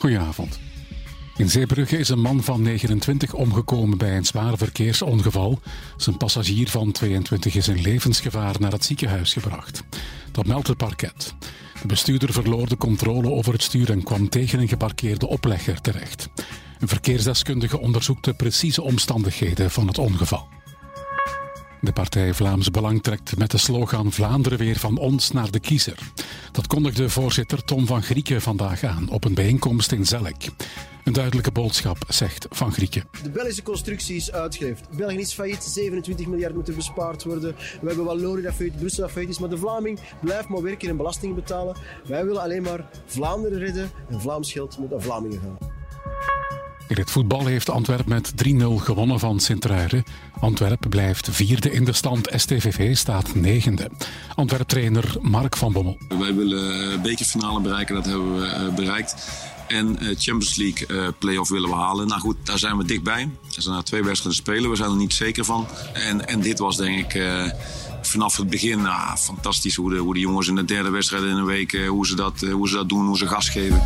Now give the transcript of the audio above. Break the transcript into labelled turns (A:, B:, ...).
A: Goedenavond. In Zeebrugge is een man van 29 omgekomen bij een zwaar verkeersongeval. Zijn passagier van 22 is in levensgevaar naar het ziekenhuis gebracht. Dat meldt het parket. De bestuurder verloor de controle over het stuur en kwam tegen een geparkeerde oplegger terecht. Een verkeersdeskundige onderzoekt de precieze omstandigheden van het ongeval. De partij Vlaams Belang trekt met de slogan Vlaanderen weer van ons naar de kiezer. Dat kondigde voorzitter Tom van Grieken vandaag aan op een bijeenkomst in Zelk. Een duidelijke boodschap, zegt Van Grieken.
B: De Belgische constructie is uitgeleefd. België is failliet, 27 miljard moeten bespaard worden. We hebben Wallonië dat failliet, Brussel dat failliet is. Maar de Vlaming blijft maar werken en belastingen betalen. Wij willen alleen maar Vlaanderen redden en Vlaams geld moet naar Vlamingen gaan.
A: In het voetbal heeft Antwerp met 3-0 gewonnen van Sint-Truiden. Antwerp blijft vierde in de stand. STVV staat negende. Antwerp-trainer Mark van Bommel.
C: Wij willen bekerfinale bereiken, dat hebben we bereikt. En Champions League play-off willen we halen. Nou goed, daar zijn we dichtbij. Er zijn er twee wedstrijden spelen, we zijn er niet zeker van. En, en dit was denk ik vanaf het begin ah, fantastisch hoe de, hoe de jongens in de derde wedstrijd in een week... hoe, ze dat, hoe ze dat doen, hoe ze gas geven.